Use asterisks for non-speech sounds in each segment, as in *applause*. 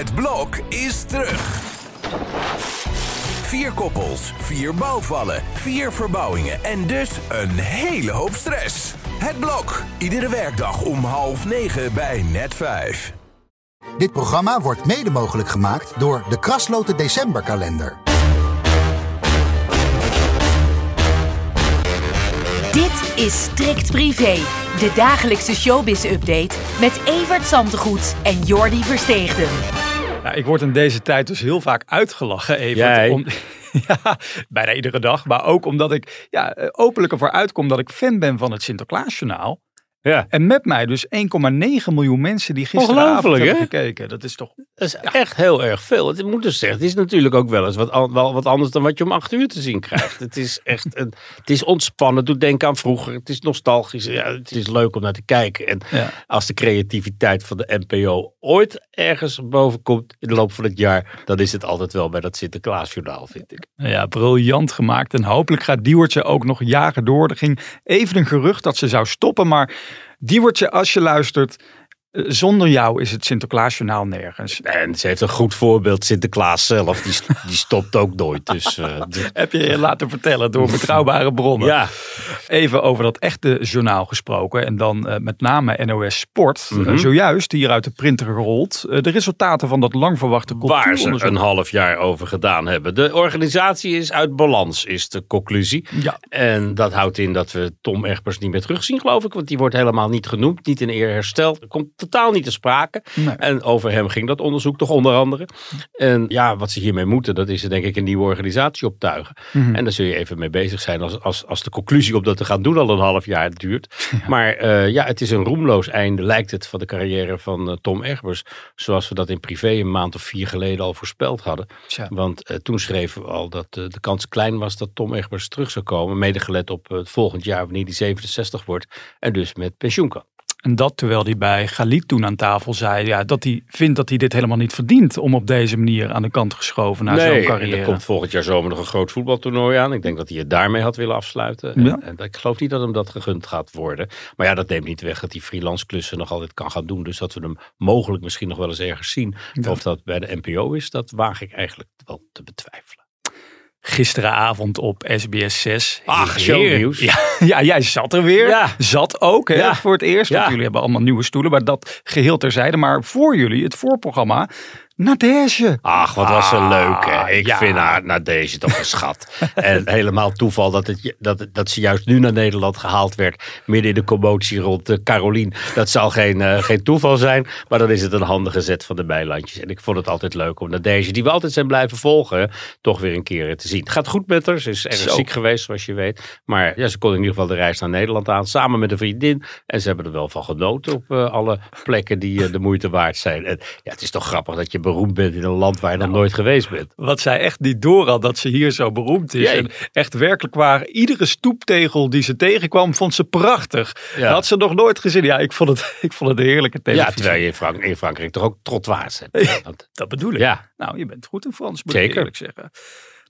Het blok is terug. Vier koppels, vier bouwvallen, vier verbouwingen en dus een hele hoop stress. Het blok, iedere werkdag om half negen bij net vijf. Dit programma wordt mede mogelijk gemaakt door de Krasloten Decemberkalender. Dit is Strikt Privé, de dagelijkse showbiz-update met Evert Zantegoed en Jordi Versteegden. Nou, ik word in deze tijd dus heel vaak uitgelachen. Jij? Om, *laughs* ja, bijna iedere dag. Maar ook omdat ik ja, eh, openlijk ervoor uitkom dat ik fan ben van het Sinterklaasjournaal. Ja. En met mij dus 1,9 miljoen mensen die gisteravond hebben hè? gekeken. Dat is toch... Dat is echt heel erg veel. Het moet dus zeggen, het is natuurlijk ook wel eens wat, wel wat anders dan wat je om acht uur te zien krijgt. het is echt een, het is ontspannen. Het doet denken aan vroeger. Het is nostalgisch. Ja, het is leuk om naar te kijken. En Ja. als de creativiteit van de NPO ooit ergens boven komt in de loop van het jaar, dan is het altijd wel bij dat Sinterklaasjournaal, vind ik. Ja, briljant gemaakt. En hopelijk gaat Diewertje ook nog jagen door. Er ging even een gerucht dat ze zou stoppen. Maar Diewertje, als je luistert, zonder jou is het Sinterklaasjournaal nergens. En ze heeft een goed voorbeeld, Sinterklaas zelf. Die, *laughs* die stopt ook nooit. Dus eh, Heb je je laten vertellen door betrouwbare bronnen. ja, Even over dat echte journaal gesproken. En dan eh, met name NOS Sport. Mhm. Eh, zojuist hier uit de printer gerold. eh, de resultaten van dat lang verwachte waar ze een half jaar over gedaan hebben. De organisatie is uit balans, is de conclusie. Ja, En dat houdt in dat we Tom Egbers niet meer terugzien, geloof ik. Want die wordt helemaal niet genoemd, niet in eer hersteld. Er komt totaal niet te sprake. nee. En over hem ging dat onderzoek toch onder andere. En ja, wat ze hiermee moeten, dat is denk ik een nieuwe organisatie optuigen. Mhm. En daar zul je even mee bezig zijn als, als, als de conclusie op dat te gaan doen al een half jaar duurt. *laughs* Maar eh, ja, het is een roemloos einde, lijkt het, van de carrière van eh, Tom Egbers. Zoals we dat in privé een maand of vier geleden al voorspeld hadden. Tja. Want eh, toen schreven we al dat de kans klein was dat Tom Egbers terug zou komen. Mede gelet op het volgend jaar wanneer hij 67 wordt. En dus met pensioen kan. En dat terwijl hij bij Galit toen aan tafel zei ja, dat hij vindt dat hij dit helemaal niet verdient om op deze manier aan de kant geschoven naar zo'n en carrière. er komt volgend jaar zomer nog een groot voetbaltoernooi aan. Ik denk dat hij het daarmee had willen afsluiten. Ja. En, en ik geloof niet dat hem dat gegund gaat worden. Maar ja, dat neemt niet weg dat hij freelance klussen nog altijd kan gaan doen. Dus dat we hem mogelijk misschien nog wel eens ergens zien. Ja. Of dat bij de NPO is, dat waag ik eigenlijk wel te betwijfelen. Gisteravond op SBS 6. Ach, shownieuws. Ja, *laughs* ja, jij zat er weer. Ja. Zat ook hè, Ja. voor het eerst. Want jullie hebben allemaal nieuwe stoelen. Maar dat geheel terzijde. Maar voor jullie, het voorprogramma, Nadege. Ach, wat was ze Ah, leuk. Hè? Ik ja. vind haar naar deze toch een schat. *laughs* en helemaal toeval dat, het, dat, dat ze juist nu naar Nederland gehaald werd. Midden in de commotie rond uh, Carolien. Dat zal geen, uh, geen toeval zijn. Maar dan is het een handige zet van de bijlandjes. En ik vond het altijd leuk om naar deze, die we altijd zijn blijven volgen, toch weer een keer te zien. Het gaat goed met haar. Ze is erg Zo. ziek geweest, zoals je weet. Maar ja, ze kon in ieder geval de reis naar Nederland aan. Samen met een vriendin. En ze hebben er wel van genoten op uh, alle plekken die uh, de moeite waard zijn. En ja, het is toch grappig dat je beroemd bent in een land waar je nog nooit geweest bent. Wat zij echt niet door had dat ze hier zo beroemd is. Jee. En echt werkelijk waar, iedere stoeptegel die ze tegenkwam, vond ze prachtig. Ja. Dat had ze nog nooit gezien. Ja, ik vond het, *laughs* ik vond het een heerlijke Ja, televisie. terwijl je in, Frank in Frankrijk toch ook trottoirs hebt. Dat bedoel ik. Ja. Nou, je bent goed in Frans, moet ik eerlijk zeggen.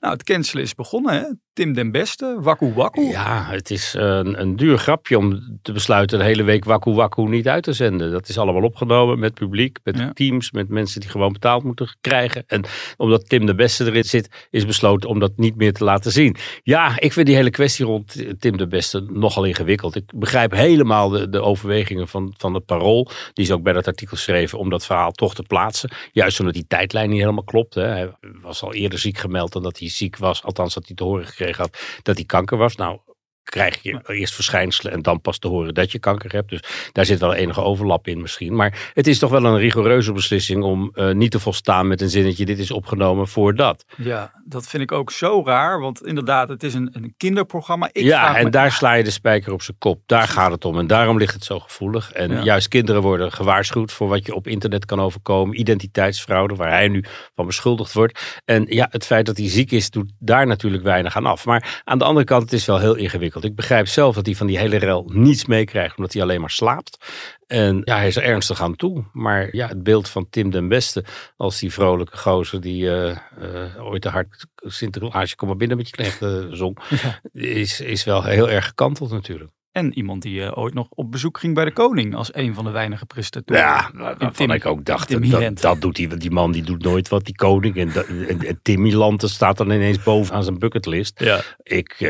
Nou, het cancelen is begonnen, hè? Tim den Beste, Wakku Wakku. Ja, het is een, een duur grapje om te besluiten de hele week Waku Waku niet uit te zenden. Dat is allemaal opgenomen met publiek, met Ja. teams, met mensen die gewoon betaald moeten krijgen. En omdat Tim de Beste erin zit, is besloten om dat niet meer te laten zien. Ja, ik vind die hele kwestie rond Tim de Beste nogal ingewikkeld. Ik begrijp helemaal de, de overwegingen van, van het Parool. Die is ook bij dat artikel geschreven om dat verhaal toch te plaatsen. Juist omdat die tijdlijn niet helemaal klopt. Hè. Hij was al eerder ziek gemeld dan dat hij ziek was. Althans, dat hij te horen gekregen had dat hij kanker was. Nou, krijg je eerst verschijnselen en dan pas te horen dat je kanker hebt. Dus daar zit wel enige overlap in misschien. Maar het is toch wel een rigoureuze beslissing om uh, niet te volstaan met een zinnetje dit is opgenomen voor dat. Ja, dat vind ik ook zo raar. Want inderdaad, het is een, een kinderprogramma. Ik ja, en me- daar sla je de spijker op zijn kop. Daar gaat het om. En daarom ligt het zo gevoelig. En Ja. juist kinderen worden gewaarschuwd voor wat je op internet kan overkomen. Identiteitsfraude, waar hij nu van beschuldigd wordt. En ja, het feit dat hij ziek is, doet daar natuurlijk weinig aan af. Maar aan de andere kant, het is wel heel ingewikkeld. Ik begrijp zelf dat hij van die hele rel niets meekrijgt, omdat hij alleen maar slaapt. En ja, hij is er ernstig aan toe. Maar ja, het beeld van Tim den Beste als die vrolijke gozer die eh, eh, ooit te hard Sinterklaasje kom maar binnen met je knecht eh, zong, is, is wel heel erg gekanteld natuurlijk. En iemand die eh, ooit nog op bezoek ging bij de koning als een van de weinige presentatoren. Ja, waarvan Tim- ik ook dacht, dat, dat, doet die, die man die doet nooit wat, die koning. En, en, en Timmy Land dat staat dan ineens boven aan zijn bucketlist. Ja. Ik eh,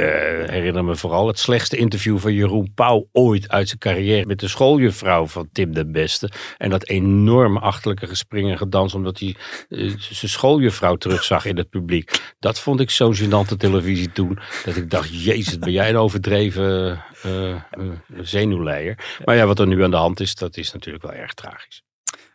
herinner me vooral het slechtste interview van Jeroen Pauw ooit uit zijn carrière met de schooljuffrouw van Tim den Beste. En dat enorm achterlijke gespring en gedans omdat hij eh, zijn schooljuffrouw terugzag in het publiek. Dat vond ik zo'n gênante televisie toen. Dat ik dacht, jezus, ben jij een overdreven zenuwleier. Maar ja, wat er nu aan de hand is, dat is natuurlijk wel erg tragisch.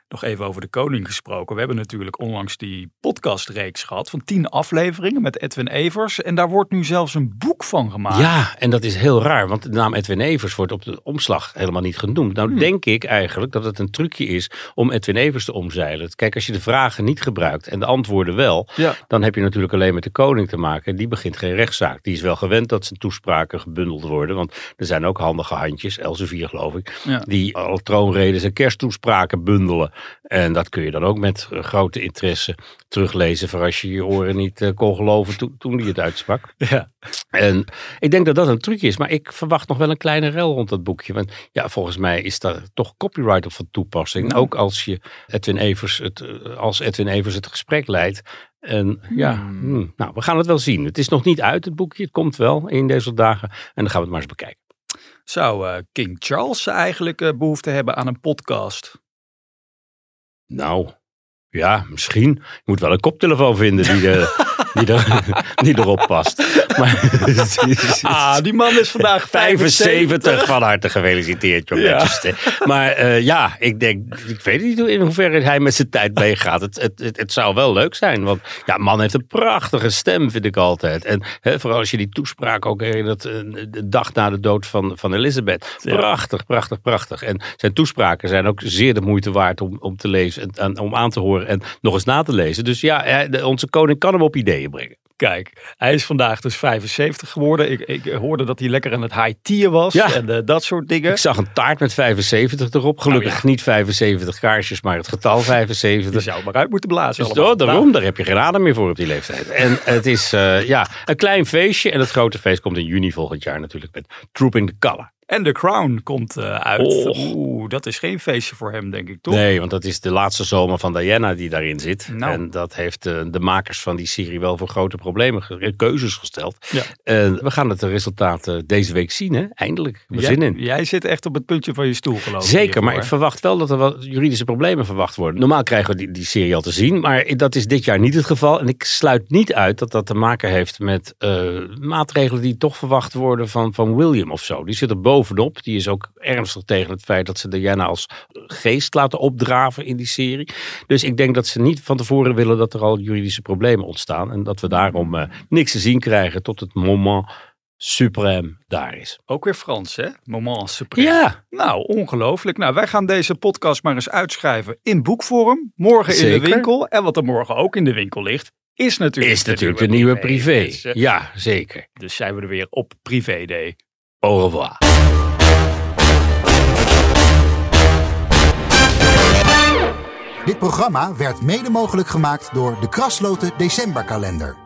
Nog even over de koning gesproken. We hebben natuurlijk onlangs die podcastreeks gehad van tien afleveringen met Edwin Evers. En daar wordt nu zelfs een boek van gemaakt. Ja, en dat is heel raar, want de naam Edwin Evers wordt op de omslag helemaal niet genoemd. Nou denk ik eigenlijk dat het een trucje is om Edwin Evers te omzeilen. Kijk, als je de vragen niet gebruikt en de antwoorden wel, Ja. dan heb je natuurlijk alleen met de koning te maken. Die begint geen rechtszaak. Die is wel gewend dat zijn toespraken gebundeld worden, want er zijn ook handige handjes, Elsevier geloof ik, Ja. die al troonredes en kersttoespraken bundelen. En dat kun je dan ook met eh, grote interesse teruglezen voor als je je oren niet eh, kon geloven toen, toen hij het uitsprak. *laughs* Ja. En ik denk dat dat een truc is, maar ik verwacht nog wel een kleine rel rond dat boekje. Want ja, volgens mij is daar toch copyright op van toepassing. Ook als je Edwin Evers het, eh, als Edwin Evers het gesprek leidt. En ja, Hmm. hmm, nou, we gaan het wel zien. Het is nog niet uit, het boekje. Het komt wel in deze dagen. En dan gaan we het maar eens bekijken. Zou King Charles eigenlijk eh, behoefte hebben aan een podcast? Nou, ja, misschien. Je moet wel een koptelefoon vinden die, de, *laughs* *laughs* die, er, die erop past. Maar, *laughs* Ah, die man is vandaag 75 van harte gefeliciteerd, John Ja. Manchester. Maar eh, ja, ik denk, ik weet niet in hoeverre hij met zijn tijd meegaat. Het, het, het, het zou wel leuk zijn, want ja, man heeft een prachtige stem, vind ik altijd. En hè, vooral als je die toespraak ook herinnert, eh, de dag na de dood van, van Elizabeth. Prachtig, prachtig, prachtig. En zijn toespraken zijn ook zeer de moeite waard om, om te lezen en, om aan te horen en nog eens na te lezen. Dus ja, onze koning kan hem op ideeën brengen. Kijk, hij is vandaag dus 75 geworden. Ik, ik hoorde dat hij lekker aan het high tier was Ja. en eh, dat soort dingen. Ik zag een taart met 75 erop. Gelukkig Oh ja. niet 75 kaarsjes, maar het getal Je 75. zou maar uit moeten blazen. Dus allemaal. oh, daarom, daar heb je geen adem meer voor op die leeftijd. En *laughs* het is eh, ja, een klein feestje. En het grote feest komt in juni volgend jaar natuurlijk met Trooping the Color. En The Crown komt eh, uit. Och. Oeh, dat is geen feestje voor hem, denk ik, toch? Nee, want dat is de laatste zomer van Diana die daarin zit. Nou. En dat heeft eh, de makers van die serie wel voor grote problemen, ge- eh, keuzes gesteld. Ja. We gaan het resultaat deze week zien, hè? eindelijk. We Jij, zin in. jij zit echt op het puntje van je stoel, geloof ik. Zeker, maar ik verwacht wel dat er wat juridische problemen verwacht worden. Normaal krijgen we die, die serie al te zien, maar dat is dit jaar niet het geval. En ik sluit niet uit dat dat te maken heeft met maatregelen die toch verwacht worden van, van William of zo. Die zit er bovenop. Die is ook ernstig tegen het feit dat ze Diana als geest laten opdraven in die serie. Dus ik denk dat ze niet van tevoren willen dat er al juridische problemen ontstaan. En dat we daarom eh, niks te zien krijgen tot het moment suprême daar is. Ook weer Frans, hè? Moment suprême. Ja, Nou, ongelooflijk. Nou, wij gaan deze podcast maar eens uitschrijven in boekvorm. Morgen in Zeker. de winkel. En wat er morgen ook in de winkel ligt, is natuurlijk, is natuurlijk de nieuwe privé. Dus, eh, Ja, zeker. dus zijn we er weer op Privé Day. Au revoir. Dit programma werd mede mogelijk gemaakt door de Krasloten Decemberkalender.